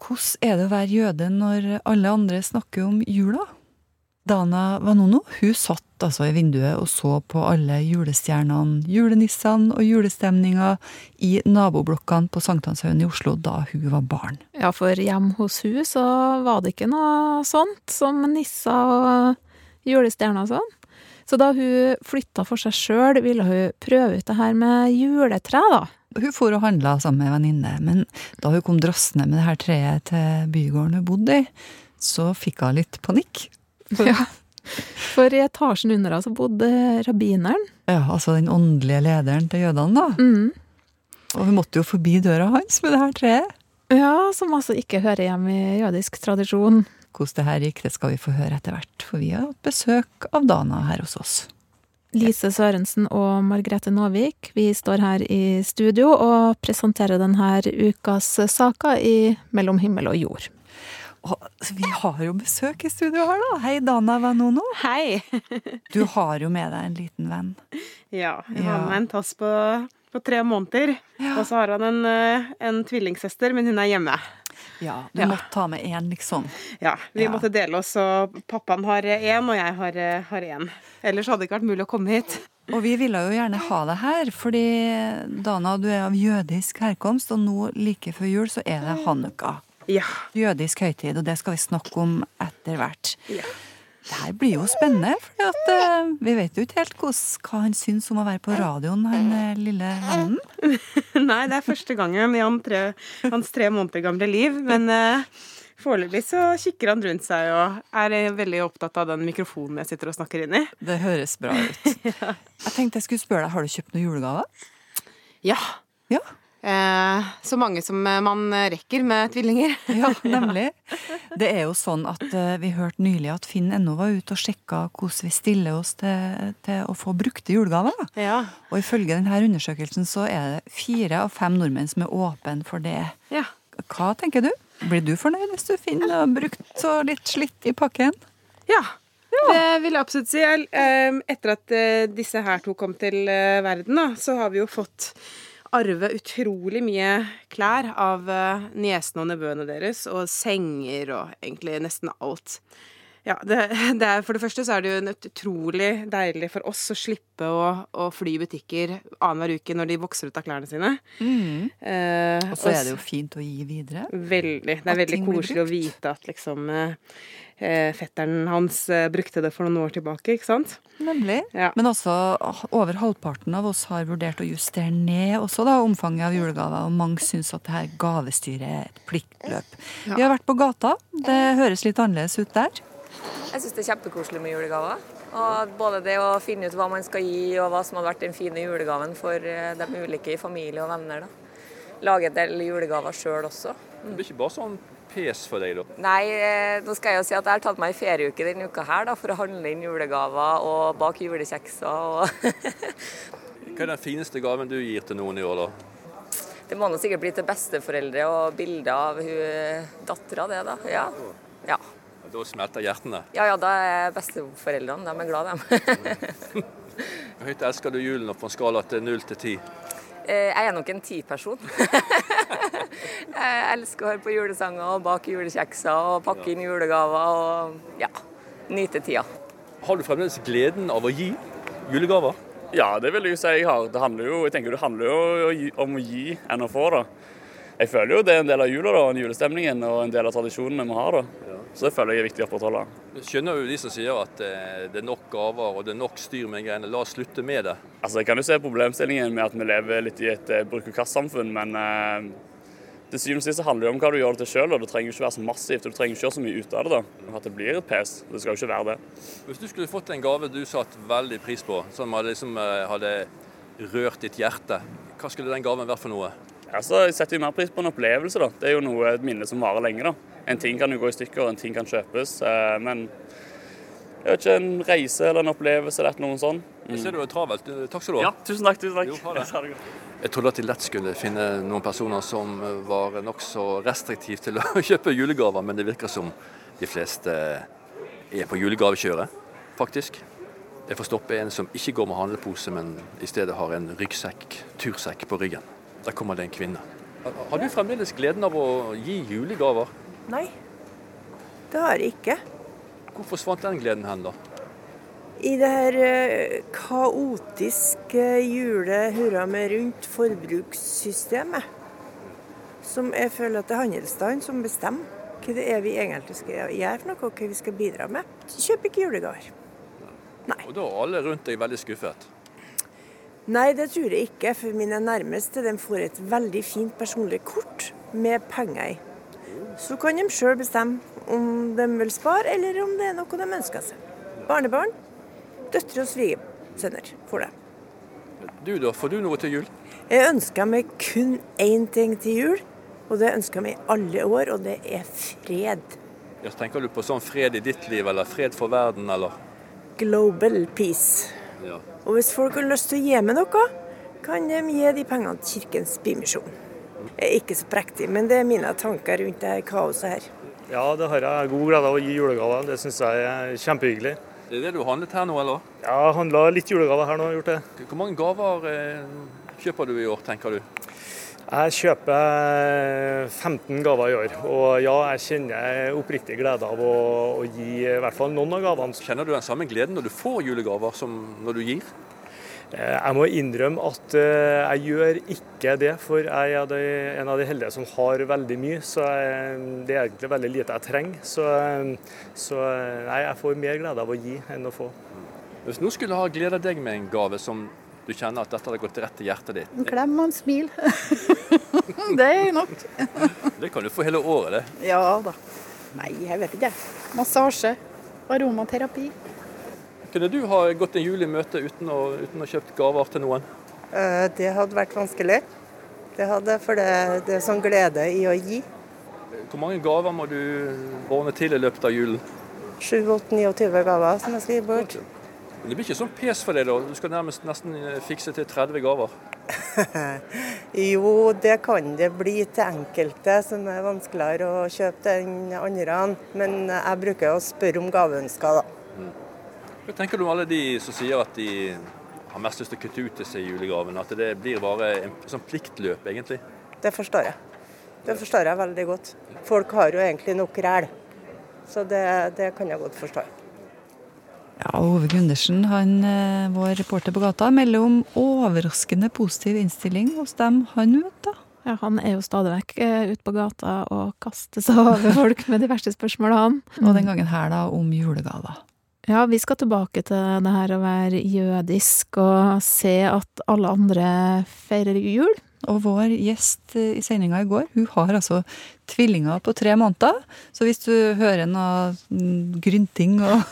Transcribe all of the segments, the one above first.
Hvordan er det å være jøde når alle andre snakker om jula? Dana Vanono hun satt altså i vinduet og så på alle julestjernene, julenissene og julestemninga i naboblokkene på Sankthanshaugen i Oslo da hun var barn. Ja, for hjemme hos hun så var det ikke noe sånt som nisser og julestjerner og sånn. Så da hun flytta for seg sjøl, ville hun prøve ut det her med juletre, da. Hun for og handla sammen med ei venninne, men da hun kom drassende med det her treet til bygården hun bodde i, så fikk hun litt panikk. Ja. For i etasjen under henne så bodde rabbineren. Ja, altså den åndelige lederen til jødene, da. Mm. Og hun måtte jo forbi døra hans med det her treet. Ja, som altså ikke hører hjemme i jødisk tradisjon. Hvordan det her gikk, det skal vi få høre etter hvert, for vi har hatt besøk av Dana her hos oss. Lise Sørensen og Margrethe Nåvik, vi står her i studio og presenterer denne ukas saker i Mellom himmel og jord. Og vi har jo besøk i studio her, da. Hei, Dana Vanono. Hei! Du har jo med deg en liten venn. Ja, jeg har med en tass på, på tre måneder. Ja. Og så har han en, eh, en tvillingsøster, men hun er hjemme. Ja, du Ja. måtte ta med én, liksom. Ja, Vi Ja. måtte dele oss, og pappaen har én, og jeg har, eh, har én. Ellers hadde det ikke vært mulig å komme hit. Og vi ville jo gjerne ha deg her, fordi Dana, du er av jødisk herkomst, og nå like før jul så er det hanukka. Ja. Jødisk høytid, og det skal vi snakke om etter hvert. ja. Det her blir jo spennende, for vi vet jo ikke helt hos, hva han syns om å være på radioen, han eh, lille vennen. Nei, det er første gangen i han tre, hans tre måneder gamle liv. Men uh, foreløpig så kikker han rundt seg og er eh, veldig opptatt av den mikrofonen jeg sitter og snakker inn i. Det høres bra ut. Jeg tenkte jeg skulle spørre deg, har du kjøpt noen julegaver? Ja. Ja. Eh, så mange som eh, man rekker med tvillinger. Ja, nemlig. Det er jo sånn at eh, vi hørte nylig at Finn.no var ute og sjekka hvordan vi stiller oss til, til å få brukte julegaver. Ja. Og ifølge denne undersøkelsen så er det fire av fem nordmenn som er åpne for det. ja. Hva tenker du? Blir du fornøyd hvis du finner brukt og litt slitt i pakken? Ja. Det vil jeg absolutt si. Etter at disse her to kom til verden, så har vi jo fått arve utrolig mye klær av eh, niesene og nevøene deres, og senger og egentlig nesten alt. Ja, det, det er, For det første så er det jo en utrolig deilig for oss å slippe å, å fly butikker annenhver uke når de vokser ut av klærne sine. Eh, Og så er det jo fint å gi videre. Veldig. Det er veldig koselig å vite at liksom eh, eh, fetteren hans eh, brukte det for noen år tilbake, ikke sant? Nemlig. Ja. Men også over halvparten av oss har vurdert å justere ned også da, omfanget av julegaver, og mange syns at det her gavestyret er et pliktløp. Vi har vært på gata. Det høres litt annerledes ut der. Jeg syns det er kjempekoselig med julegaver. Og både det å finne ut hva man skal gi, og hva som hadde vært den fine julegaven for eh, de ulike i familie og venner. da. Lage en del julegaver sjøl også. Det blir ikke bare sånn pes for deg, da. Nei, eh, nå skal jeg jo si at jeg har tatt meg en ferieuke denne uka her da, for å handle inn julegaver og bake julekjekser. og Hva er den fineste gaven du gir til noen i år, da? Det må nå sikkert bli til besteforeldre og bilder av hun dattera, det da. Ja. Ja. Da smelter hjertene. ja ja, da er besteforeldrene de er glad, de. Hvor høyt elsker du julen på en skala til null til ti? Eh, Jeg er nok en ti-person. Jeg elsker å høre på julesanger og bake julekjekser og pakke inn julegaver og ja, nyte tida. Har du fremdeles gleden av å gi julegaver? Ja, det vil jeg si jeg har. Det handler jo, jeg tenker det handler jo om å gi enn å få. da. Jeg føler jo det er en del av jula da, en julestemningen og en del av tradisjonen vi har. da. Så det føler jeg er viktig å opprettholde. Skjønner jo de som sier at eh, det er nok gaver og det er nok styr med greiene. La oss slutte med det. Altså, Jeg kan jo se problemstillingen med at vi lever litt i et eh, bruk-og-kast-samfunn, men eh, til syvende og sist handler det om hva du gjør det til sjøl. Det trenger ikke være så massivt, og du trenger ikke gjøre så mye ut av det. da. At det blir et pes. Det skal jo ikke være det. Hvis du skulle fått en gave du satte veldig pris på, som hadde, liksom, eh, hadde rørt ditt hjerte, hva skulle den gaven vært for noe? Altså, Jeg setter jo mer pris på en opplevelse. da. Det er jo noe, et minne som varer lenge. da. En ting kan jo gå i stykker, en ting kan kjøpes. eh, Men jeg vet ikke, en reise eller en opplevelse eller noe sånt. Jeg ser du er travelt. Takk skal du ha. Ja, tusen takk. tusen takk. Jo, ha det. Jeg, det. Jeg trodde at de lett skulle finne noen personer som var nokså restriktive til å kjøpe julegaver, men det virker som de fleste er på julegavekjøret, faktisk. Jeg får stoppe en som ikke går med handlepose, men i stedet har en ryggsekk, tursekk, på ryggen. Der kommer det en kvinne. Har du fremdeles gleden av å gi julegaver? Nei, det har jeg ikke. Hvor forsvant den gleden hen, da? I det her eh, kaotiske jule-hurra med rundt forbrukssystemet, som jeg føler at det er handelsstanden som bestemmer hva det er vi egentlig skal gjøre for noe, og hva vi skal bidra med. Kjøp ikke julegaver. Og da er alle rundt deg veldig skuffet. Nei, det tror jeg ikke. For mine nærmeste de får et veldig fint personlig kort med penger i. Så kan de sjøl bestemme om de vil spare, eller om det er noe de ønsker seg. Barnebarn, døtre og svigersønner får det. Du da, får du noe til jul? Jeg ønsker meg kun én ting til jul, og det ønsker jeg meg i alle år, og det er fred. Ja, tenker du på sånn fred i ditt liv, eller fred for verden, eller? Global peace. Ja. Og hvis folk har lyst til å gi meg noe, kan de gi de pengene til Kirkens Bymisjon. Jeg er ikke så prektig, men det er mine tanker rundt det her kaoset her. Ja, det har jeg god glede av å gi julegaver. Det syns jeg er kjempehyggelig. Det er det du har handlet her nå, eller? Ja, Jeg har handla litt julegaver her nå, gjort det. Hvor mange gaver eh, kjøper du i år, tenker du? Jeg kjøper 15 gaver i år, og ja, jeg kjenner oppriktig glede av å, å gi i hvert fall noen av gavene. Kjenner du den samme gleden når du får julegaver som når du gir? Eh, Jeg må innrømme at eh, jeg gjør ikke det, for jeg er en av de heldige som har veldig mye. Så det er egentlig veldig lite jeg trenger. Så, eh, så nei, jeg får mer glede av å gi enn å få. Hvis noen skulle ha gleda deg med en gave som du kjenner at dette hadde gått rett til hjertet ditt, En klem og en smil. det er nok. det kan du få hele året, det. Ja da. Nei, jeg vet ikke. Massasje. Aromaterapi. Kunne du ha gått en jul i møte uten å, uten å kjøpt gaver til noen? Eh, Det hadde vært vanskelig. Det hadde, for det, det er sånn glede i å gi. Hvor mange gaver må du ordne til i løpet av julen? 7-8-29 gaver som jeg skal gi bort. Men Det blir ikke sånn pes for deg, da? Du skal nærmest nesten fikse til 30 gaver. Jo, det kan det bli til enkelte som er vanskeligere å kjøpe til enn andre. Men jeg bruker å spørre om gaveønsker, da. Hva tenker du om alle de som sier at de har mest lyst til å kutte ut disse julegavene? At det blir bare en sånn pliktløp, egentlig? Det forstår jeg. Det forstår jeg veldig godt. Folk har jo egentlig nok ræl. Så det, det kan jeg godt forstå. Ja, Ove Gundersen, han, eh, vår reporter på gata, melder om overraskende positiv innstilling hos dem, han møter. Ja, han er jo stadig vekk eh, ute på gata og kaster seg over folk med de verste spørsmålene. Og den gangen her da om julegaver. Ja, vi skal tilbake til det her å være jødisk og se at alle andre feirer jul. Og vår gjest eh, i sendinga i går, hun har altså tvillinger på tre måneder. Så hvis du hører noe mm, grynting og,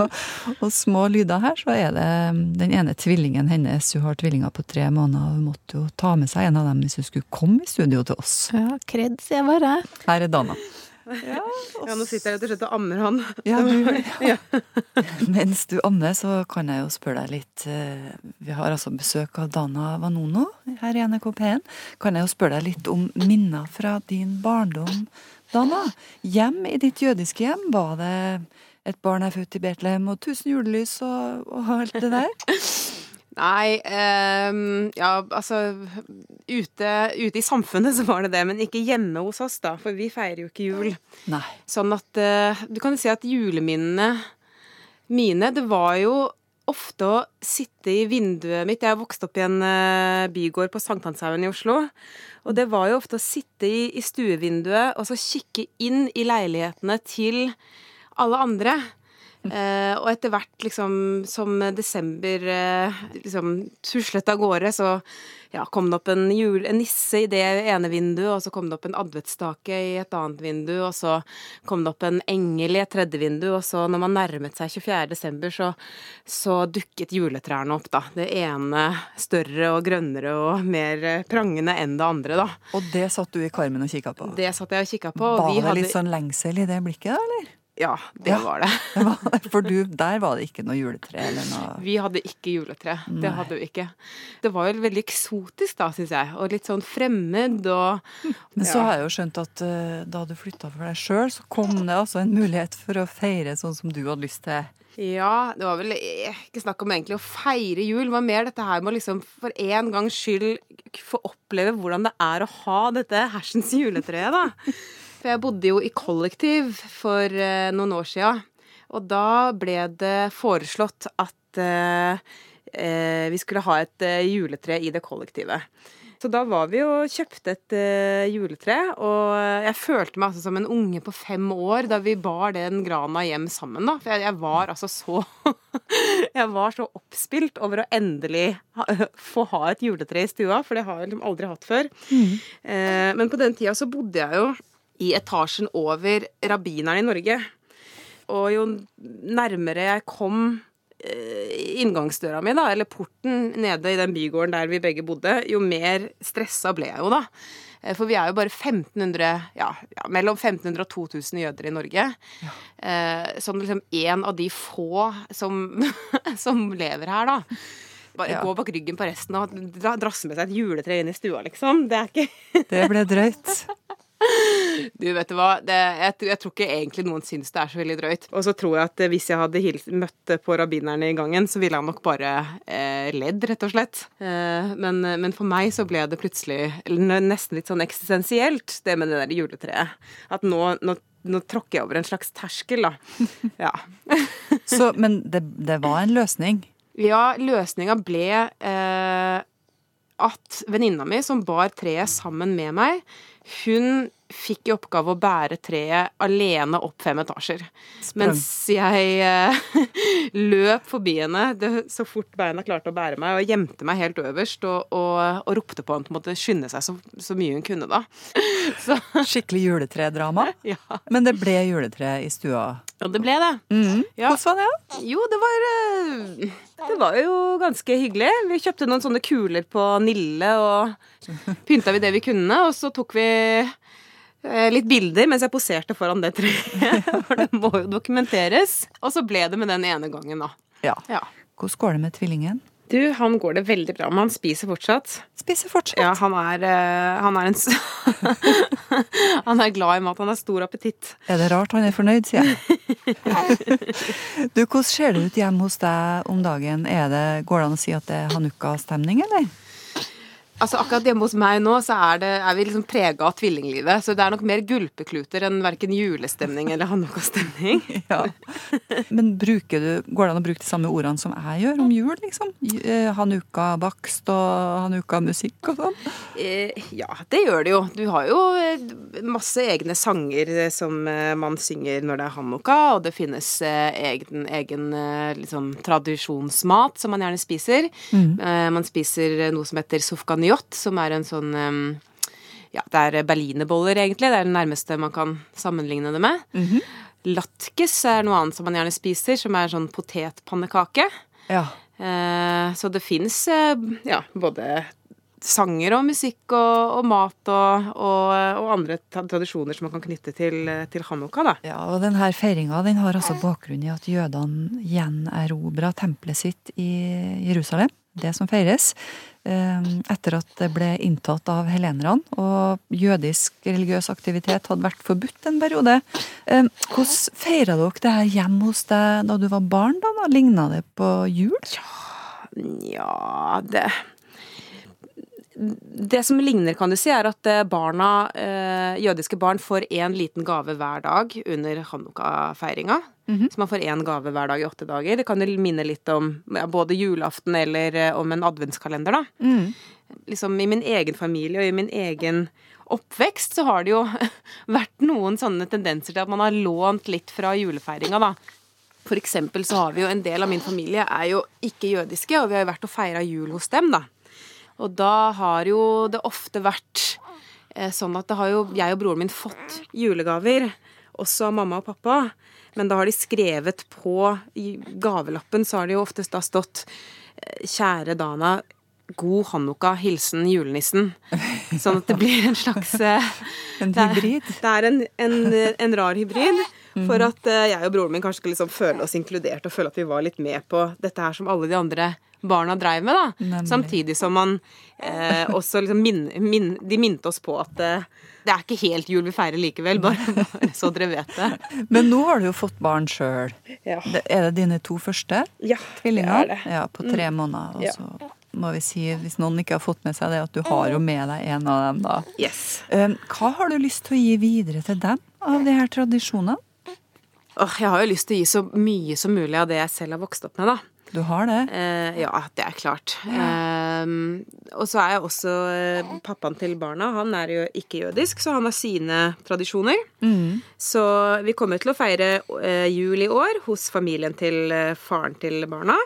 og små lyder her, så er det mm, den ene tvillingen hennes. Hun har tvillinger på tre måneder, og hun måtte jo ta med seg en av dem hvis hun skulle komme i studio til oss. Ja, kred, sier jeg bare. Her er Dana. Ja, nå sitter jeg rett og slett og ammer han. Ja, du, Mens du ammer, så kan jeg jo spørre deg litt eh, Vi har altså besøk av Dana Vanono her i NRK P1. Kan jeg jo spørre deg litt om minner fra din barndom, Dana? Hjem i ditt jødiske hjem, var det et barn er født i Betlehem og tusen julelys og, og alt det der? Nei, um, ja, altså ute, ute i samfunnet så var det det, men ikke hjemme hos oss, da. For vi feirer jo ikke jul. Nei. Sånn at uh, Du kan jo si at juleminnene mine, det var jo ofte å sitte i vinduet mitt Jeg vokste vokst opp i en uh, bygård på Sankthanshaugen i Oslo. Og det var jo ofte å sitte i, i stuevinduet og så kikke inn i leilighetene til alle andre. Eh, og etter hvert, liksom, som desember eh, liksom tuslet av gårde, så ja, kom det opp en, jul, en nisse i det ene vinduet, og så kom det opp en adventsstake i et annet vindu, og så kom det opp en engel i et tredje vindu, og så når man nærmet seg 24. desember, så, så dukket juletrærne opp, da. Det ene større og grønnere og mer eh, prangende enn det andre, da. Og det satt du i karmen og kikka på? Det satt jeg og kikka på. og Var vi det hadde- litt sånn lengsel i det blikket, da, eller? Ja, det Ja. var det. For du, der var det ikke noe juletre eller noe Vi hadde ikke juletre. Nei. Det hadde vi ikke. Det var jo veldig eksotisk da, syns jeg. Og litt sånn fremmed og Men så har jeg jo skjønt at uh, da du flytta for deg sjøl, så kom det altså en mulighet for å feire sånn som du hadde lyst til. Ja, det var vel eh, ikke snakk om egentlig å feire jul. Det var mer dette her med å liksom for en gangs skyld få oppleve hvordan det er å ha dette hersens juletreet, da. For jeg bodde jo i kollektiv for eh, noen år sia, og da ble det foreslått at eh, eh, vi skulle ha et eh, juletre i det kollektivet. Så da var vi og kjøpte et juletre, og jeg følte meg altså som en unge på fem år da vi bar den grana hjem sammen, da. For jeg, jeg var altså så Jeg var så oppspilt over å endelig ha, få ha et juletre i stua, for det har jeg liksom aldri hatt før. Eh, men på den tida så bodde jeg jo i etasjen over rabbineren i Norge. Og jo nærmere jeg kom eh, inngangsdøra mi, da, eller porten nede i den bygården der vi begge bodde, jo mer stressa ble jeg jo, da. Eh, For vi er jo bare 1500, ja, ja mellom 1500 og 2000 jøder i Norge. Eh, som liksom en av de få som, som lever her, da. Bare Ja. gå bak ryggen på resten og drasse med seg et juletre inn i stua, liksom. Det er ikke Det ble drøyt. Du, vet du hva, det, jeg, jeg tror ikke egentlig noen syns det er så veldig drøyt. Og så tror jeg at eh, hvis jeg hadde hilt, møtt på rabbinerne i gangen, så ville han nok bare eh, ledd, rett og slett. Eh, men, men for meg så ble det plutselig nesten litt sånn eksistensielt, det med det der juletreet. At nå, nå, nå tråkker jeg over en slags terskel, da. Ja. Så, men det, det var en løsning. Ja, løsninga ble eh, at venninna mi, som bar treet sammen med meg, hun fikk i oppgave å bære treet alene opp fem etasjer. Mens jeg eh, løp forbi henne det, så fort beina klarte å bære meg, og gjemte meg helt øverst og, og, og ropte på henne til å skynde seg så, så mye hun kunne da. Så, Skikkelig juletredrama. ja. Men det ble juletre i stua. Ja, det ble det. Mm. Ja. Hvordan var det? Jo, det var eh, Det var jo ganske hyggelig. Vi kjøpte noen sånne kuler på Nille, og pynta vi det vi kunne. Og så tok vi litt bilder mens jeg poserte foran det treet. For det må jo dokumenteres. Og så ble det med den ene gangen, da. Ja. Ja. Hvordan går det med tvillingen? Du, han går det veldig bra med. Han spiser fortsatt. Spiser fortsatt. Ja, han er, eh, han er en Han er glad i mat. Han har stor appetitt. Er det rart han er fornøyd, sier jeg. du, hvordan ser det ut hjemme hos deg om dagen? Er det, går det an å si at det er hanukka-stemning, eller? Altså Akkurat hjemme hos meg nå så er, det, er vi liksom prega av tvillinglivet. Så det er nok mer gulpekluter enn verken julestemning eller hanukka-stemning. Ja. Men bruker du, går det an å bruke de samme ordene som jeg gjør om jul, liksom? Eh, Hanukka-bakst og hanukka-musikk og sånn? Eh, ja, det gjør det jo. Du har jo eh, masse egne sanger som man synger når det er hanukka, og det finnes egen, egen liksom, tradisjonsmat som man gjerne spiser. Mm. man spiser noe som heter sufganiot, som er en sånn um, ja, det er berlinerboller, egentlig. Det er det nærmeste man kan sammenligne det med. Latkes er noe annet som man gjerne spiser, som er sånn potetpannekake. Ja. Eh, så det fins eh, ja, både sanger og musikk og, og mat og, og, og andre tradisjoner som man kan knytte til, til hanukka, da. Ja, og denne feiringa den har altså bakgrunn i at jødene gjenerobra tempelet sitt i Jerusalem. Det som feires. eh, Etter at det ble inntatt av helenerne, og jødisk religiøs aktivitet hadde vært forbudt en periode. Eh, Hvordan feira dere det her hjemme hos deg da du var barn? da? Ligna det på jul? Ja, det Det som ligner, kan du si, er at eh, barna, eh, jødiske barn får én liten gave hver dag under hanukka-feiringa. Så man får én gave hver dag i åtte dager. Det kan jo minne litt om ja, både julaften eller eh, om en adventskalender, da. Liksom i min egen familie og i min egen oppvekst så har det jo vært noen sånne tendenser til at man har lånt litt fra julefeiringa, da. For eksempel så har vi jo en del av min familie er jo ikke jødiske, og vi har jo vært og feira jul hos dem, da. Og da har jo det ofte vært eh, sånn at det har jo jeg og broren min fått julegaver, også av mamma og pappa. Men da har de skrevet på gavelappen, så har det jo oftest da stått eh, Kjære Dana, God hanukka, hilsen julenissen. Sånn at det blir en slags En En det er- hybrid. Det er en, en, en rar hybrid. For at eh, jeg og broren min kanskje skal liksom føle oss inkludert og føle at vi var litt med på dette her som alle de andre barna dreiv med. da. Nemlig. Samtidig som man eh, også liksom min, min, De minte oss på at eh, det er ikke helt jul vi feirer likevel, bare, bare så dere vet det. Men nå har du jo fått barn sjøl. Ja. Er det dine to første Ja, tvillinger? det er det. Ja, på tre Mm. måneder. Og Ja. Må vi si, hvis noen ikke har fått med seg det, at du har jo med deg en av dem, da. Yes. Um, Hva har du lyst til å gi videre til dem av de her tradisjonene? Jeg har jo lyst til å gi så mye som mulig av det jeg selv har vokst opp med, da. Du har det? Eh, ja, det er klart. Eh, og så er jeg også eh, pappaen til barna. Han er jo ikke jødisk, så han har sine tradisjoner. Mm. Så vi kommer til å feire eh, jul i år hos familien til faren til barna.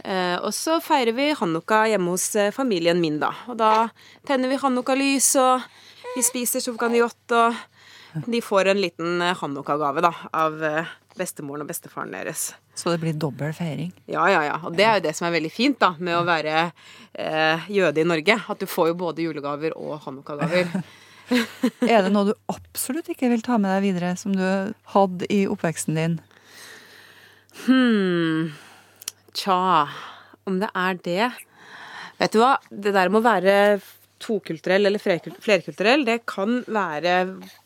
Eh, og så feirer vi hanukka hjemme hos eh, familien min, da. Og da tenner vi hanukka-lys, og vi spiser sufganiyot, og de får en liten eh, hanukka-gave, da, av bestemoren og bestefaren deres. Så det blir dobbel feiring? Ja, ja, ja. Og det er jo det som er veldig fint da, med å være eh, jøde i Norge. At du får jo både julegaver og hanukka-gaver. Er det noe du absolutt ikke vil ta med deg videre, som du hadde i oppveksten din? Hmm. Tja, om det er det Vet du hva, det der med å være tokulturell eller flerkulturell, det kan være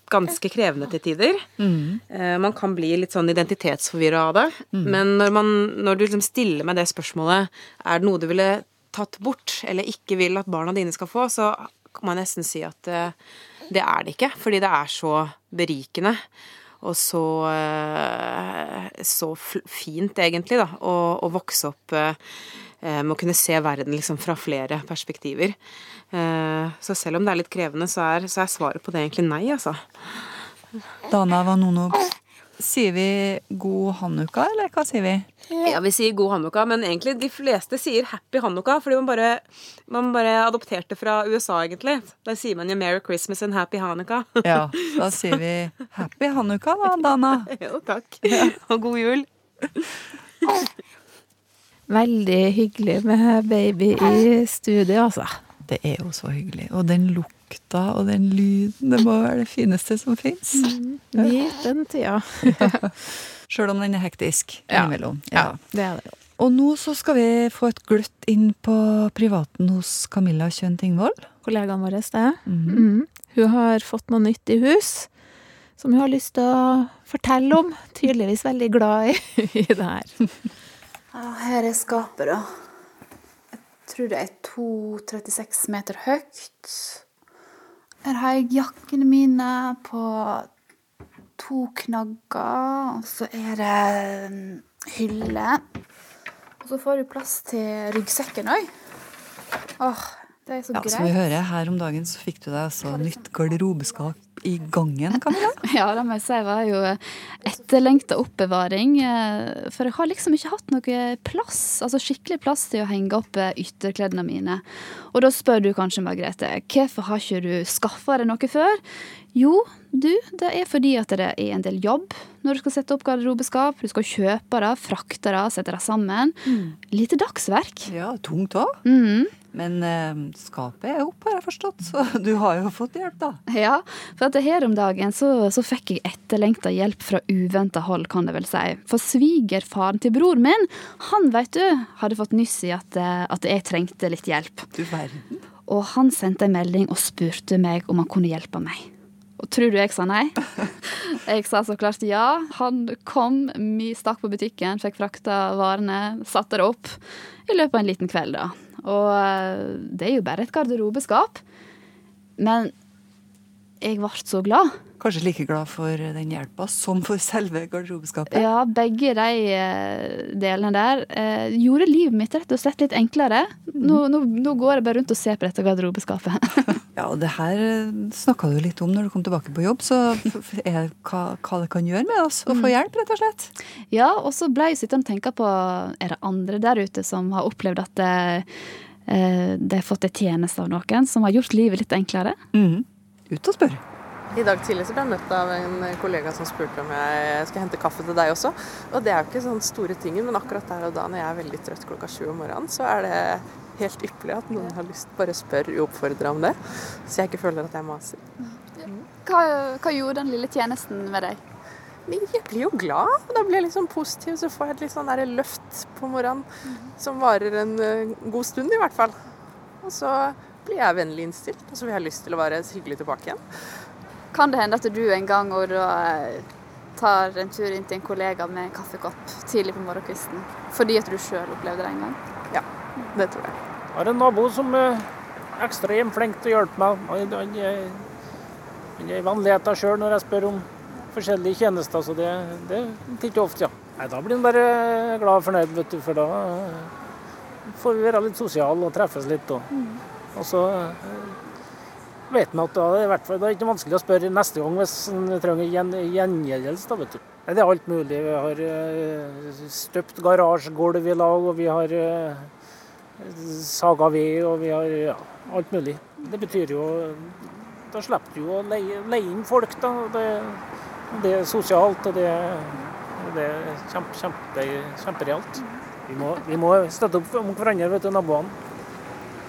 ganske krevende til tider. Mm. Man kan bli litt sånn identitetsforvirra av det. Men når, man, når du liksom stiller meg det spørsmålet er det noe du ville tatt bort, eller ikke vil at barna dine skal få, så kan man nesten si at eh, det er det ikke. Fordi det er så berikende. Og så, eh, så fint, egentlig, da, å, å vokse opp eh, eh, med å kunne se verden liksom fra flere perspektiver. Så selv om det er litt krevende, så er, så er svaret på det egentlig nei, altså. Dana var noen Vanono, sier vi god hanukka, eller hva sier vi? Ja, vi sier god hanukka, men egentlig de fleste sier happy hanukka, fordi man bare, man bare adopterte fra USA, egentlig. Da sier man jo Merry Christmas and Happy Hanukka. Ja, da sier vi happy hanukka da, Dana. jo, takk. Og god jul. Veldig hyggelig med baby i studio, altså. Det er jo så hyggelig. Og den lukta og den lyden, det må være det fineste som fins. Nyt den tida. Sjøl om den er hektisk Ja. innimellom. Ja, det er det. Og nå så skal vi få et gløtt inn på privaten hos Camilla Kjønn Tingvoll. Kollegaen vår, det. Mhm. Hun har fått noe nytt i hus som hun har lyst til å fortelle om. Tydeligvis veldig glad i, i det her. Ja, her er skapet, da. Jeg tror det er 2,36 meter høyt. Her har jeg jakkene mine på to knagger, og så er det hylle. Og så får du plass til ryggsekken òg. Åh, det er så Ja, som vi hører, her om dagen så fikk du deg altså nytt garderobeskap i gangen, Camilla. Ja, det må jeg si var jo etterlengta oppbevaring. eh, For jeg har liksom ikke hatt noe plass, altså skikkelig plass til å henge opp eh, ytterklærne mine. Og da spør du kanskje, Margrethe, hvorfor har ikke du skaffa deg noe før? Jo, du, det er fordi at det er en del jobb når du skal sette opp garderobeskap. Du skal kjøpe det, frakte det, sette det sammen. Lite dagsverk. Ja, tungt òg. Mhm. Men eh, skapet er opp, har jeg forstått, så du har jo fått hjelp, da. Ja, for at her om dagen så, så fikk jeg etterlengta hjelp fra uventa hold, kan det vel si. For svigerfaren til bror min, han veit du, hadde fått nyss i at, eh, at jeg trengte litt hjelp. Du verden. Og han sendte en melding og spurte meg om han kunne hjelpe meg. Og tror du jeg sa nei? Jeg sa så klart ja. Han kom, vi stakk på butikken, fikk frakta varene, satte det opp i løpet av en liten kveld, da. Og eh, det er jo bare et garderobeskap. Men jeg ble så glad. Kanskje like glad for den hjelpa som for selve garderobeskapet. Ja, begge de eh, delene der eh, gjorde livet mitt rett og slett litt enklere. Nå, nå, nå går jeg bare rundt og ser på dette garderobeskapet. Ja, og det her snakka du litt om når du kom tilbake på jobb, så er hva, hva det kan gjøre med oss å få hjelp, rett og slett. Ja, og så ble jeg sittende og tenke på Er det andre der ute som har opplevd at eh, de har fått en tjeneste av noen som har gjort livet litt enklere? Ut og spør. I dag tidlig så ble jeg møtt av en kollega som spurte om jeg skal hente kaffe til deg også. Og det er jo ikke sånne store tingen, men akkurat der og da når jeg er veldig trøtt klokka sju om morgenen, så er det helt ypperlig at noen har lyst, bare spør uoppfordra om det. Så jeg ikke føler at jeg maser. Hva, hva gjorde den lille tjenesten med deg? Jeg blir jo glad. og Da blir jeg sånn positiv, så får jeg et litt sånn løft på morgenen som varer en eh, god stund, i hvert fall. Og så blir jeg vennlig innstilt, og så vil jeg ha lyst til å være hyggelig tilbake igjen. Kan det hende at du en gang og da eh, tar en tur inn til en kollega med en kaffekopp tidlig på morgenkvisten fordi at du sjøl opplevde det en gang? Ja, det tror jeg. Jeg har en nabo som er ekstremt flink til å hjelpe meg. Han, er- i vanlighet vanligheten sjøl når jeg spør om forskjellige tjenester, så det, det er ikke ofte, ja. Nei, Da blir han bare glad og fornøyd, vet du, for da eh, får vi være litt sosiale og treffes litt. Og, og så eh, vet man at da, i hvert fall, det er ikke vanskelig å spørre neste gang hvis man trenger gjen, gjengjeldelse. vet du. Det er alt mulig. Vi har eh, støpt garasjegulv i lag, og vi har eh, saga ved, og vi har ja, alt mulig. Det betyr jo Da slipper du å leie, leie inn folk, da. Det, det er sosialt, og det, det er kjempe, kjempe, kjemperealt. Vi må, vi må støtte opp om hverandre, vet du, naboene.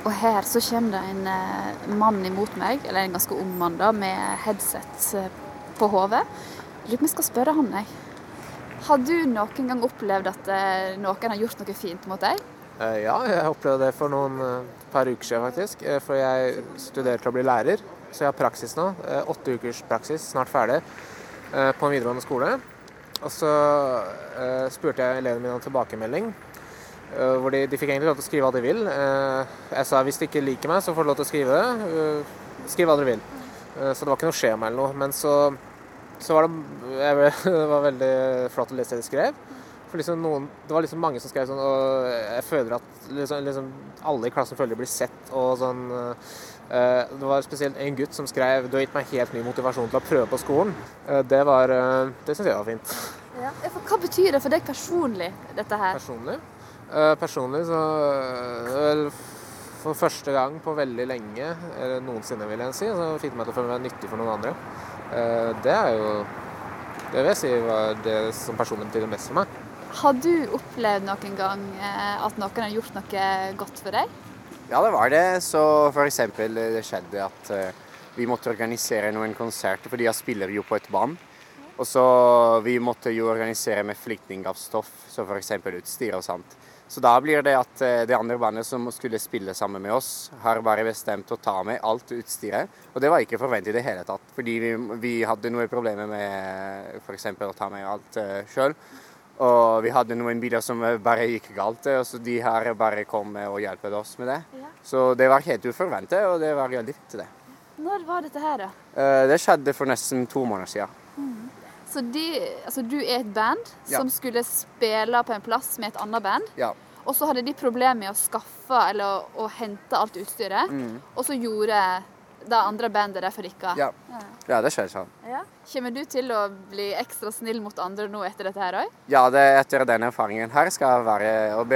Og her så kommer det en eh, mann imot meg, eller en ganske ung mann da, med headset eh, på hodet. Lurer på om jeg skal spørre han, jeg. Har du noen gang opplevd at eh, noen har gjort noe fint mot deg? Ja, jeg opplevde det for noen par uker siden faktisk. For jeg studerer til å bli lærer, så jeg har praksis nå. Åtte ukers praksis, snart ferdig, på en videregående skole. Og så spurte jeg elevene mine om tilbakemelding. Eh, Hvor de, de fikk egentlig lov til å skrive hva de vil. Eh, Jeg sa hvis de ikke liker meg, så får de lov til å skrive det. Eh, Skriv hva dere vil. Eh, Så det var ikke noe skjema eller noe. Men så, så var det, jeg, det var veldig flott å lese det de skrev. For liksom noen, det var liksom mange som skrev sånn, og jeg føler at liksom, liksom alle i klassen føler de blir sett. og sånn, eh, Det var spesielt en gutt som skrev 'Du har gitt meg helt ny motivasjon til å prøve på skolen'. Eh, det var, eh, det syns jeg var fint. Ja. Hva betyr det for deg personlig, dette her? Personlig? Eh, personlig så eh, vel, For første gang på veldig lenge, eller noensinne vil jeg si, så fikk det meg til å føle meg nyttig for noen andre. Eh, det er jo Det vil jeg si var det som personlig betyr mest for meg. Har du opplevd noen gang at noen har gjort noe godt for deg? Ja, det var det. Så for eksempel det skjedde at vi måtte organisere noen konserter, for de spiller jo på et band. Og så vi måtte jo organisere med flytting av stoff, så f.eks. utstyr og sånt. Så da blir det at eh, det andre bandet som skulle spille sammen med oss, har bare bestemt å ta med alt utstyret. Og det var ikke forventet i det hele tatt, fordi vi, vi hadde noen problemer med f.eks. å ta med alt uh, sjøl. Og vi hadde noen biler som eh, bare gikk galt, eh, og så de her bare kom eh, og hjalp oss med det. Så det var helt uforventet, og det var veldig fint. det. Når var dette her, da? Eh, Det skjedde for nesten to måneder siden. Så de, altså, du er et band Ja. som skulle spille på en plass med et annet band. Ja. Og så hadde de problemer med å skaffe eller å, å hente alt utstyret. Mm. Og så gjorde det andre bandet det for dere. Ja. Ja, det skjer sånn. Ja. Kommer du til å bli ekstra snill mot andre nå etter dette her òg? Ja, det, etter den erfaringen her skal jeg være og,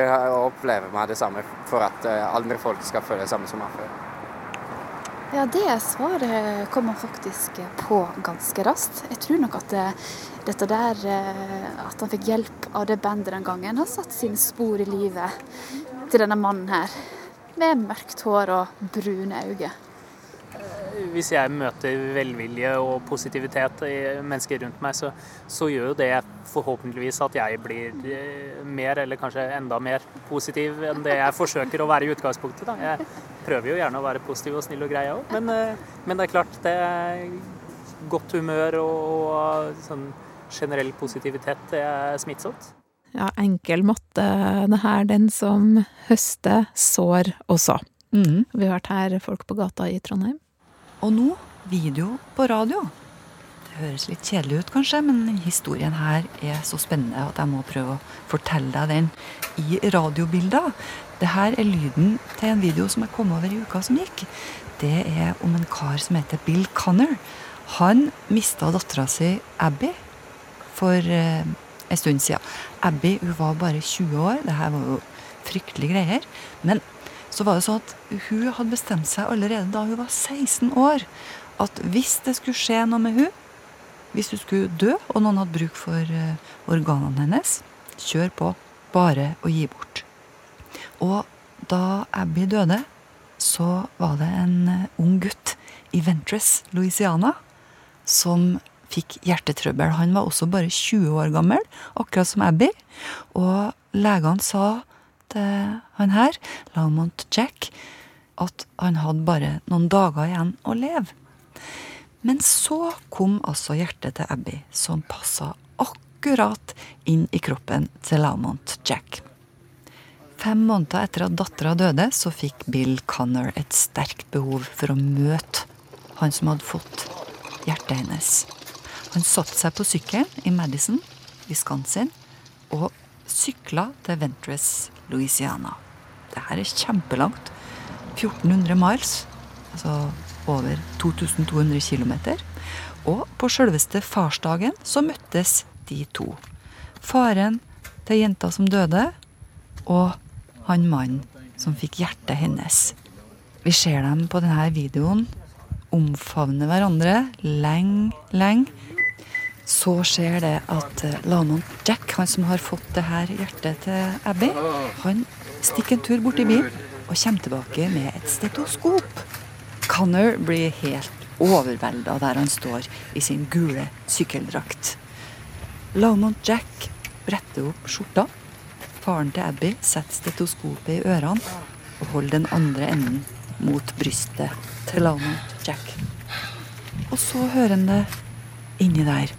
oppleve meg det samme for at eh, andre folk skal føle det samme som meg før. Ja, det svaret kommer faktisk på ganske raskt. Jeg tror nok at det, dette der, eh, at han fikk hjelp av det bandet den gangen, har satt sine spor i livet til denne mannen her. Med mørkt hår og brune øyne. Hvis jeg møter velvilje og positivitet i mennesker rundt meg, så, så gjør jo det forhåpentligvis at jeg blir eh, mer, eller kanskje enda mer positiv enn det jeg forsøker å være i utgangspunktet. Da. Jeg prøver jo gjerne å være positiv og snill og grei òg, men, eh, men det er klart det er godt humør og, og sånn generell positivitet det er smittsomt. Ja, enkel matte, det her. Den som høster, sår også. Mm. Vi har hørt her folk på gata i Trondheim. Og nå video på radio. Det høres litt kjedelig ut, kanskje, men historien her er så spennende at jeg må prøve å fortelle deg den i radiobilder. Det her er lyden til en video som jeg kom over i uka som gikk. Det er om en kar som heter Bill Connor. Han mista dattera si Abby for eh, en stund siden. Abby hun var bare 20 år. Det her var jo fryktelige greier. Men så var det sånn at hun hadde bestemt seg allerede da hun var 16 år, at hvis det skulle skje noe med hun, hvis hun skulle dø, og noen hadde bruk for eh, organene hennes, kjør på. Bare å gi bort. Og da Abby døde, så var det en eh, ung gutt i Ventress, Louisiana, som fikk hjertetrøbbel. Han var også bare 20 år gammel, akkurat som Abby. Og legene sa til han her, Lamont Jack, at han hadde bare noen dager igjen å leve. Men så kom altså hjertet til Abby, som passa akkurat inn i kroppen til Lamont Jack. Fem måneder etter at dattera døde, så fikk Bill Connor et sterkt behov for å møte han som hadde fått hjertet hennes. Han satte seg på sykkelen i Madison, Wisconsin, og sykla til Ventress, Louisiana. Det her er kjempelangt. 1400 miles, altså over 2200 km. Og på sjølveste farsdagen så møttes de to. Faren til jenta som døde, og han mannen som fikk hjertet hennes. Vi ser dem på denne videoen omfavne hverandre lenge, lenge. Så skjer det at eh, Lamont Jack, han som har fått det her hjertet til Abby, han stikker en tur bort i bilen og kommer tilbake med et stetoskop. Connor blir helt overvelda der han står i sin gule sykkeldrakt. Lamont Jack bretter opp skjorta. Faren til Abby setter stetoskopet i ørene og holder den andre enden mot brystet til Lamont Jack. Og så hører han det inni der.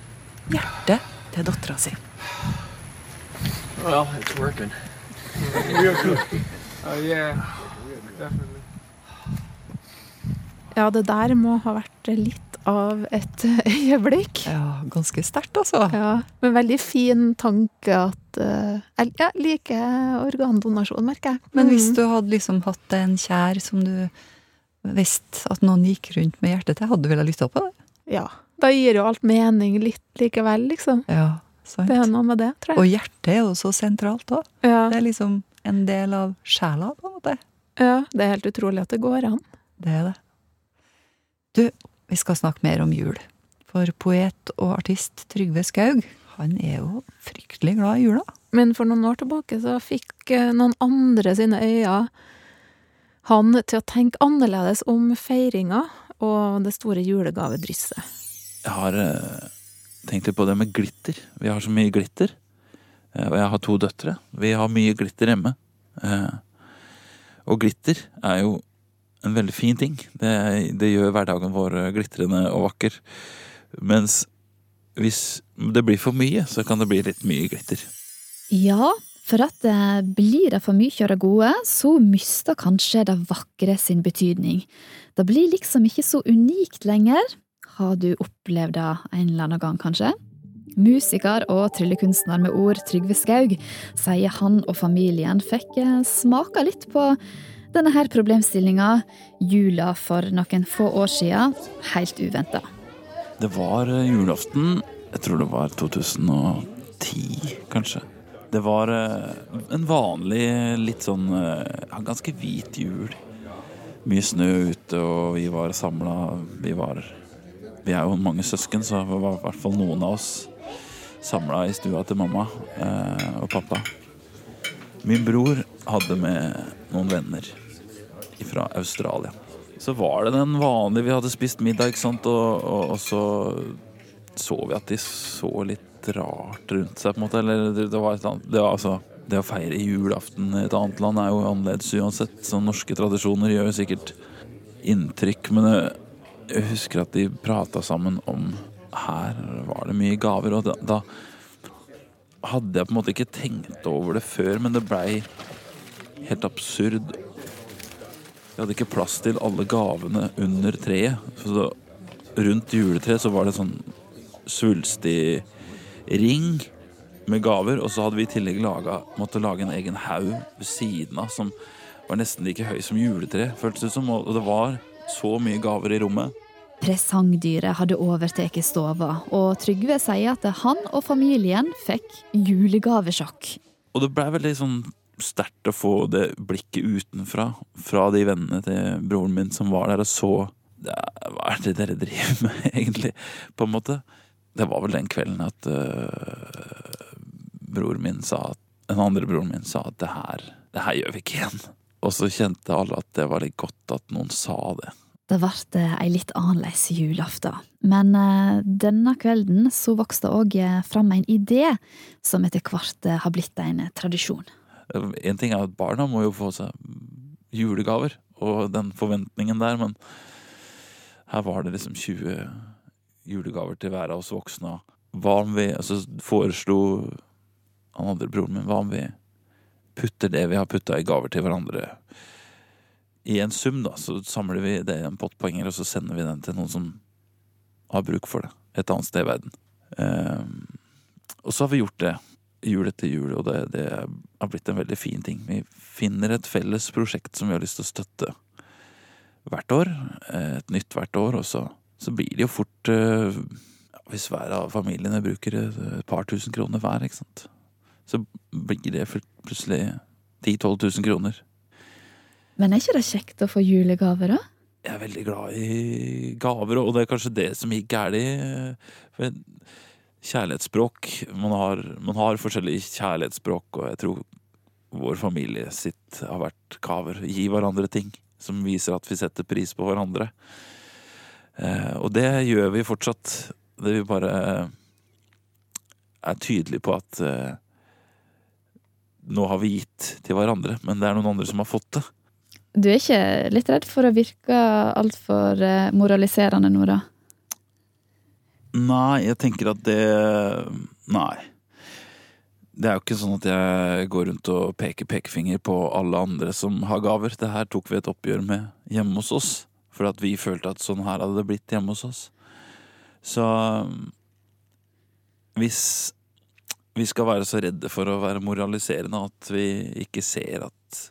Hjertet til dattera si. Well, it's working. Uh, yeah. Ja, det der må ha vært litt av et øyeblikk. Ja, ganske sterkt, altså. Ja, Men veldig fin tanke at eh, Jeg ja, liker organdonasjon, merker jeg. Men hvis Mm. du hadde liksom hatt en kjær som du visste at noen gikk rundt med hjertet til, hadde du villet lytta på det? Ja. Da gir jo alt mening litt likevel, liksom. Ja, sant. Det er noe med det, tror Og hjertet er jo så sentralt òg. Ja. Det er liksom en del av sjela, på en måte. Ja, det er helt utrolig at det går an. Det er det. Du, vi skal snakke mer om jul. For poet og artist Trygve Skaug, han er jo fryktelig glad i jula. Men for noen år tilbake så fikk eh, noen andre sine øyne han til å tenke annerledes om feiringa og det store julegavedrysset. Jeg har eh, tenkt litt på det med glitter. Vi har så mye glitter. Eh, og jeg har to døtre. Vi har mye glitter hjemme. Eh, og glitter er jo en veldig fin ting. Det, det gjør hverdagen vår eh, glitrende og vakker. Mens hvis det blir for mye, så kan det bli litt mye glitter. Ja, for at det blir det for mye av gode, så mister kanskje det vakre sin betydning. Det blir liksom ikke så unikt lenger. Har du opplevd det en eller annen gang, kanskje? Musiker og tryllekunstner med ord Trygve Skaug sier han og familien fikk smake smaka litt på denne her problemstillinga jula for noen få år siden, helt uventa. Det var eh, julaften, jeg tror det var 2010, kanskje. Det var eh, en vanlig, litt sånn eh, ganske hvit jul. Mye snø ute, og vi var samla. Vi var Vi er jo mange søsken, så det var i hvert fall noen av oss samla i stua til mamma og pappa. Min bror hadde med noen venner fra Australia. Så var det den vanlige Vi hadde spist middag, ikke sant, og, og, og så så vi at de så litt rart rundt seg, på en måte. Eller det, var et annet Det var altså Det å feire julaften i et annet land er jo annerledes uansett. Så norske tradisjoner gjør jo sikkert inntrykk. Men jeg husker at de prata sammen om Her var det mye gaver, og da, da hadde jeg på en måte ikke tenkt over det før, men det blei helt absurd. Vi hadde ikke plass til alle gavene under treet. Så rundt juletreet så var det sånn svulstig ring med gaver, og så hadde vi i tillegg laget, måtte lage en egen haug ved siden av som var nesten like høy som juletreet, føltes det som. Og det var så mye gaver i rommet. Presangdyret hadde overtatt stova, og Trygve sier at han og familien fikk julegavesjokk. Og det blei veldig sånn sterkt å få det blikket utenfra, fra de vennene til broren min som var der og så "Ja, Hva er det dere driver med, egentlig? På en måte. Det var vel den kvelden at uh, broren min sa at Den andre broren min sa at det her, det her gjør vi ikke igjen. Og så kjente alle at det var litt godt at noen sa det. Det ble ei litt annerledes julaften. Men eh, denne kvelden så vokste det òg fram en idé som etter hvert eh, har blitt en tradisjon. En ting er at barna må jo få seg julegaver, og den forventningen der, men her var det liksom 20 julegaver til hver av oss voksne. Hva om vi altså foreslo han andre broren min, hva om vi putter det vi har putta i gaver til hverandre, i en sum, da. Så samler vi det i en pott poenger, og så sender vi den til noen som har bruk for det. Et annet sted i verden. Um, og så har vi gjort det jul etter jul, og det, det har blitt en veldig fin ting. Vi finner et felles prosjekt som vi har lyst til å støtte hvert år. Et nytt hvert år, og så, så blir det jo fort uh, Hvis hver av familiene bruker et par tusen kroner hver, ikke sant, så blir det plutselig 10 000-12 000 kroner. Men er ikke det kjekt å få julegaver, da? Jeg er veldig glad i gaver, og det er kanskje det som gikk galt. Kjærlighetsspråk man har, man har forskjellige kjærlighetsspråk, og jeg tror vår familie sitt har vært kaver. Gi hverandre ting som viser at vi setter pris på hverandre. Eh, og det gjør vi fortsatt. Det vi bare er tydelige på at eh, nå har vi gitt til hverandre, men det er noen andre som har fått det. Du er ikke litt redd for å virke altfor eh, moraliserende nå, da? Nei, jeg tenker at det Nei. Det er jo ikke sånn at jeg går rundt og peker pekefinger på alle andre som har gaver. Det her tok vi et oppgjør med hjemme hos oss, for at vi følte at sånn her hadde det blitt hjemme hos oss. Så hvis vi skal være så redde for å være moraliserende at vi ikke ser at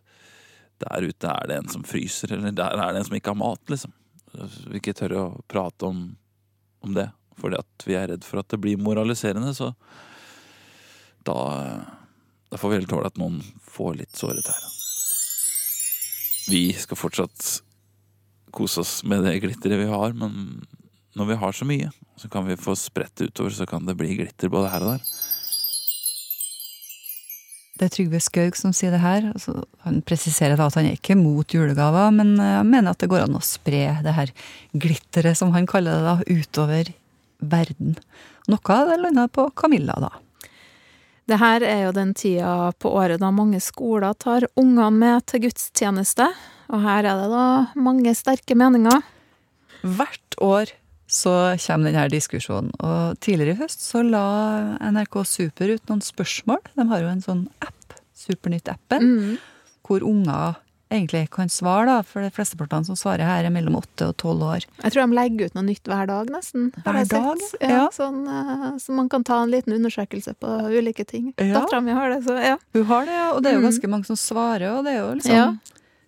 der ute er det en som fryser, eller der er det en som ikke har mat, liksom. Vi ikke tør å prate om, om det, fordi at vi er redd for at det blir moraliserende, så da, da får vi heller tåle at noen får litt såre tær. Vi skal fortsatt kose oss med det glitteret vi har, men når vi har så mye, så kan vi få spredt det utover, så kan det bli glitter både her og der. Det er Trygve Skaug som sier det her. Altså, han presiserer da at han er ikke mot julegaver, men han mener at det går an å spre det her glitteret, som han kaller det, da, utover verden. Noe av det landa på Camilla, da. Det her er jo den tida på året da mange skoler tar ungene med til gudstjeneste, og her er det da mange sterke meninger. Hvert år så kommer denne diskusjonen. Og tidligere i høst så la NRK Super ut noen spørsmål. De har jo en sånn app, Supernytt-appen, mm. hvor unger egentlig kan svare, da. For de flestepartene som svarer her, er mellom åtte og tolv år. Jeg tror de legger ut noe nytt hver dag, nesten. Hver dag? Ja, ja. Sånn, uh, så man kan ta en liten undersøkelse på ulike ting. Ja. Dattera mi har det, så ja. Hun har det, ja. Og det er jo ganske mm. mange som svarer, og det er jo liksom ja.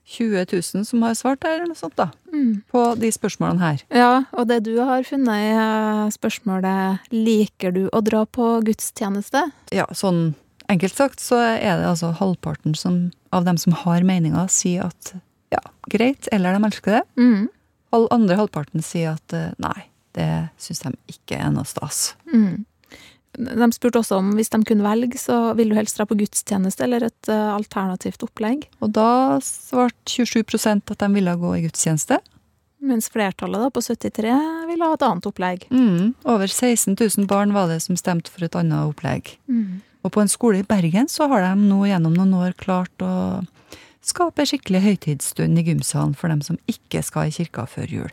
20 000 som har svart her, eller noe sånt, da. Mm. På de spørsmålene her. Ja, og det du har funnet i eh, spørsmålet 'Liker du å dra på gudstjeneste?' Ja, sånn enkelt sagt så er det altså halvparten som, av dem som har meninger, sier at ja, greit, eller de elsker det. Mm. All andre halvparten sier at eh, nei, det syns de ikke er noe stas. Mm. De spurte også om hvis de kunne velge, så vil du helst dra på gudstjeneste eller et uh, alternativt opplegg. Og da svarte 27% at de ville gå i gudstjeneste. Mens flertallet da, på 73 ville ha et annet opplegg. Mm. Over 16 000 barn var det som stemte for et annet opplegg. Mm. Og på en skole i Bergen så har de nå gjennom noen år klart å skape skikkelig høytidsstund i gymsalen for dem som ikke skal i kirka før jul.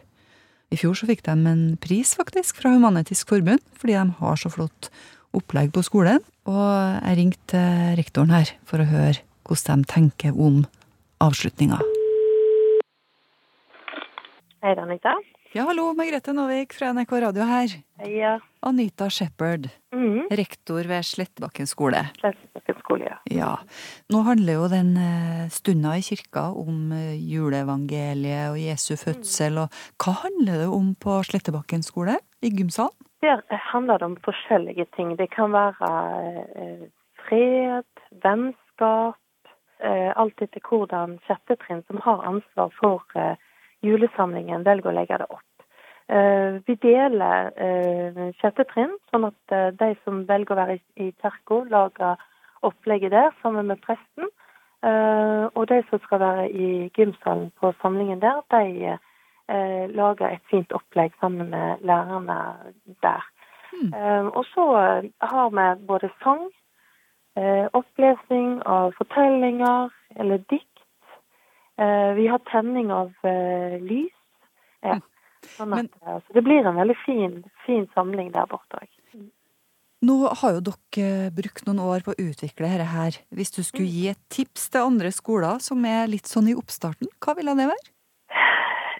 I fjor så fikk de en pris, faktisk, fra Human-Etisk Forbund, fordi de har så flott opplegg på skolen. Og jeg ringte rektoren her for å høre hvordan de tenker om avslutninga. Hei, Anita. Ja, hallo. Margrethe Nåvik fra NRK Radio her. Ja. Anita Shepherd, mm. rektor ved Slettebakken skole. Slettebakken skole, ja. ja. Nå handler jo den eh, stunda i kirka om eh, juleevangeliet og Jesu fødsel. Og hva handler det om på Slettebakken skole, i gymsalen? Der handler det om forskjellige ting. Det kan være eh, fred, vennskap, alt etter hvordan sjette trinn som har ansvar for julesamlingen velger å legge det opp. Eh, vi deler eh, sjette trinn, sånn at eh, de som velger å være i kirka, lager opplegget der sammen med presten. Og de som skal være i gymsalen på samlingen der, de lager et fint opplegg sammen med lærerne der. Mm. og så har vi både sang, opplesning av fortellinger eller dikt. Eh, vi har tenning av eh, lys. Ja. Sånn at, Men, så det blir en veldig fin, fin samling der borte òg. Nå har jo dere brukt noen år på å utvikle dette her. Hvis du skulle gi et tips til andre skoler som er litt sånn i oppstarten, hva ville det være?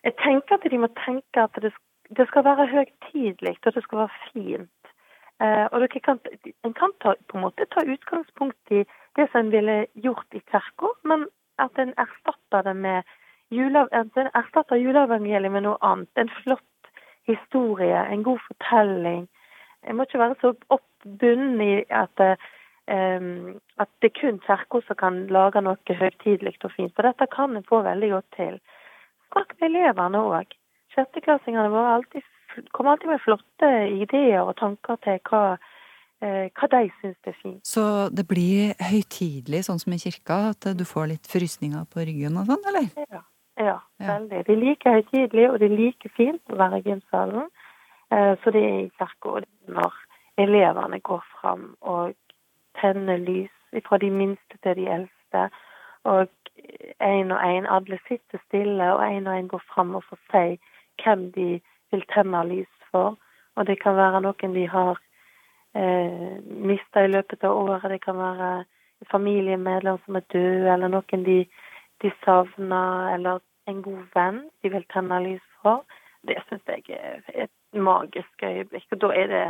Jeg tenker at de må tenke at det, det skal være høytidelig, og det skal være fint. Eh, og kan, en kan ta, på en måte ta utgangspunkt i det som en ville gjort i kirka, men at en erstatter det med jule, en erstatter juleevangeliet med noe annet. En flott historie, en god fortelling. Jeg må ikke være så oppbunden i at, um, at det er kun kirka som kan lage noe høytidelig og fint. For dette kan en få veldig godt til. Snakk med elevene òg. Sjetteklassingene våre alltid, kommer alltid med flotte ideer og tanker til hva, hva de syns er fint. Så det blir høytidelig, sånn som i kirka, at du får litt frysninger på ryggen og sånn, eller? Ja, ja, veldig. Det er like høytidelig, og det er like fint å være i gymsalen. Eh, Så det er i kirka når elevene går fram og tenner lys fra de minste til de eldste. Og én og én, alle sitter stille, og én og én går fram og får si hvem de vil tenne lys for. Og det kan være noen de har eh, mista i løpet av året. Det kan være familiemedlem som er død, eller noen de, de savner, eller en god venn de vil tenne lys for. Det syns jeg er et magisk øyeblikk. Og da er det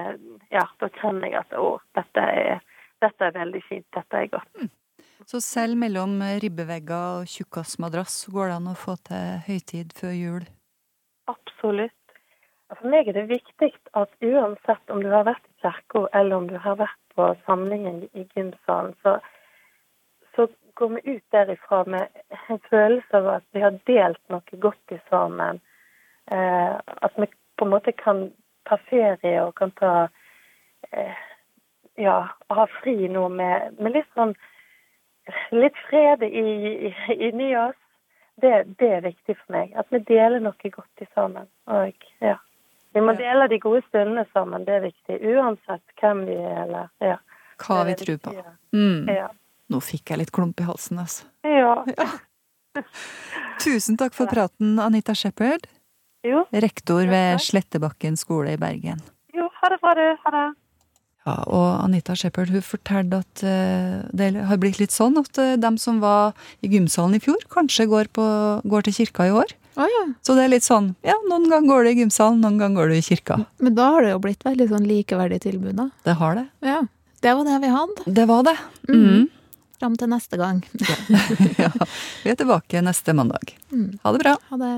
Ja, da kjenner jeg at å, dette er, dette er veldig fint. Dette er godt. Så selv mellom ribbevegger og tjukkasmadrass går det an å få til høytid før jul? Absolutt. For meg er det viktig at uansett om du har vært i kirka eller om du har vært på samlingen i gymsalen, så, så går vi ut derifra med en følelse av at vi har delt noe godt i sammen. Eh, at vi på en måte kan ta ferie og kan ta eh, Ja, ha fri nå med, med litt sånn Litt fred i, i, inni oss. Det, det er viktig for meg. At vi deler noe godt i sammen. Og ja. Vi må dele de gode stundene sammen, det er viktig. Uansett hvem vi er, eller ja. Hva vi tror på. Mm. Ja. Nå fikk jeg litt klump i halsen, altså. Ja. Tusen takk for praten, Anita Shepherd. Jo. Rektor ved Slettebakken skole i Bergen. Jo, ha det bra, du. Ha det. Ja, og Anita Shepherd hun fortalte at eh, det har blitt litt sånn at uh, dem som var i gymsalen i fjor, kanskje går, på, går til kirka i år. Så det er litt sånn ja, noen ganger går du i gymsalen, noen ganger går du i kirka. Men da har det jo blitt veldig sånn likeverdig tilbud, da. Det har det. Ja. Det var det vi hadde. Det var det. Mm. Mm. Fram til neste gang. ja. Vi er tilbake neste mandag. Mm. Ha det bra. Ha det.